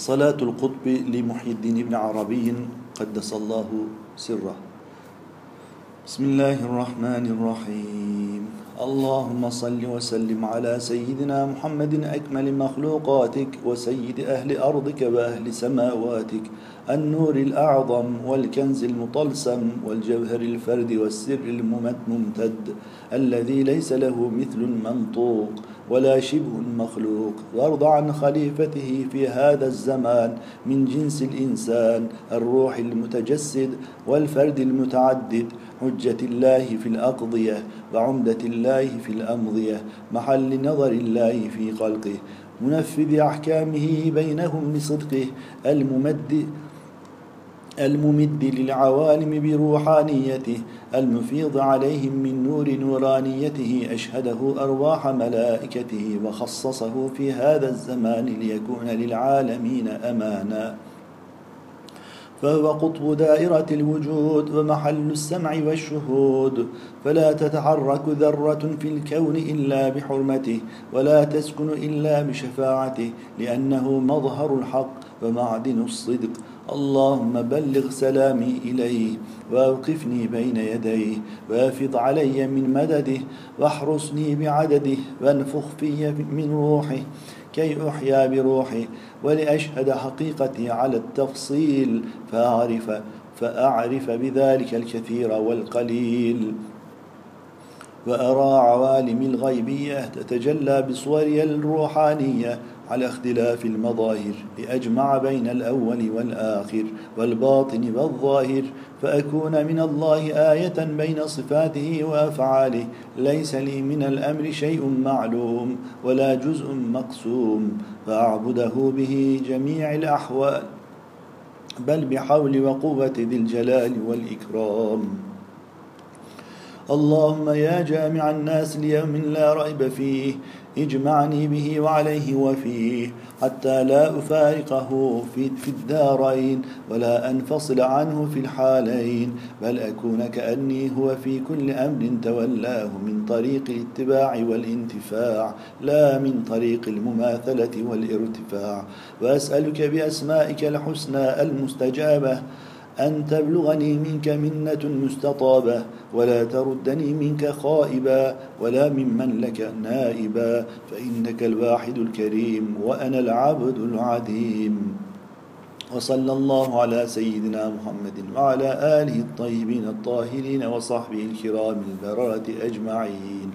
صلاة القطب لمحي الدين بن عربي قدس الله سره. بسم الله الرحمن الرحيم. اللهم صل وسلم على سيدنا محمد أكمل مخلوقاتك وسيد أهل أرضك وأهل سماواتك النور الأعظم والكنز المطلسم والجوهر الفرد والسر الممتد الذي ليس له مثل منطوق. ولا شبه مخلوق وارض عن خليفته في هذا الزمان من جنس الإنسان الروح المتجسد والفرد المتعدد حجة الله في الأقضية وعمدة الله في الأمضية محل نظر الله في خلقه منفذ أحكامه بينهم بصدقه الممد الممد للعوالم بروحانيته المفيض عليهم من نور نورانيته أشهده أرواح ملائكته وخصصه في هذا الزمان ليكون للعالمين أمانا. فهو قطب دائرة الوجود ومحل السمع والشهود. فلا تتحرك ذرة في الكون إلا بحرمته ولا تسكن إلا بشفاعته لأنه مظهر الحق ومعدن الصدق. اللهم بلغ سلامي إليه وأوقفني بين يديه وافض علي من مدده واحرسني بعدده وانفخ في من روحه. كي أحيا بروحي ولأشهد حقيقتي على التفصيل فأعرف فأعرف بذلك الكثير والقليل. وأرى عوالم الغيبية تتجلى بصوري الروحانية على اختلاف المظاهر لأجمع بين الأول والآخر والباطن والظاهر فأكون من الله آية بين صفاته وأفعاله. ليس لي من الأمر شيء معلوم ولا جزء مقسوم. فأعبده به جميع الأحوال. بل بحول وقوة ذي الجلال والإكرام. اللهم يا جامع الناس ليوم لا ريب فيه اجمعني به وعليه وفيه حتى لا أفارقه في, الدارين ولا أنفصل عنه في الحالين بل أكون كأني هو في كل أمر تولاه من طريق الاتباع والانتفاع لا من طريق المماثلة والارتفاع. وأسألك بأسمائك الحسنى المستجابة أن تبلغني منك منة مستطابة ولا تردني منك خائبا ولا ممن لك نائبا فإنك الواحد الكريم وأنا العبد العديم وصلى الله على سيدنا محمد وعلى آله الطيبين الطاهرين وصحبه الكرام البررة أجمعين.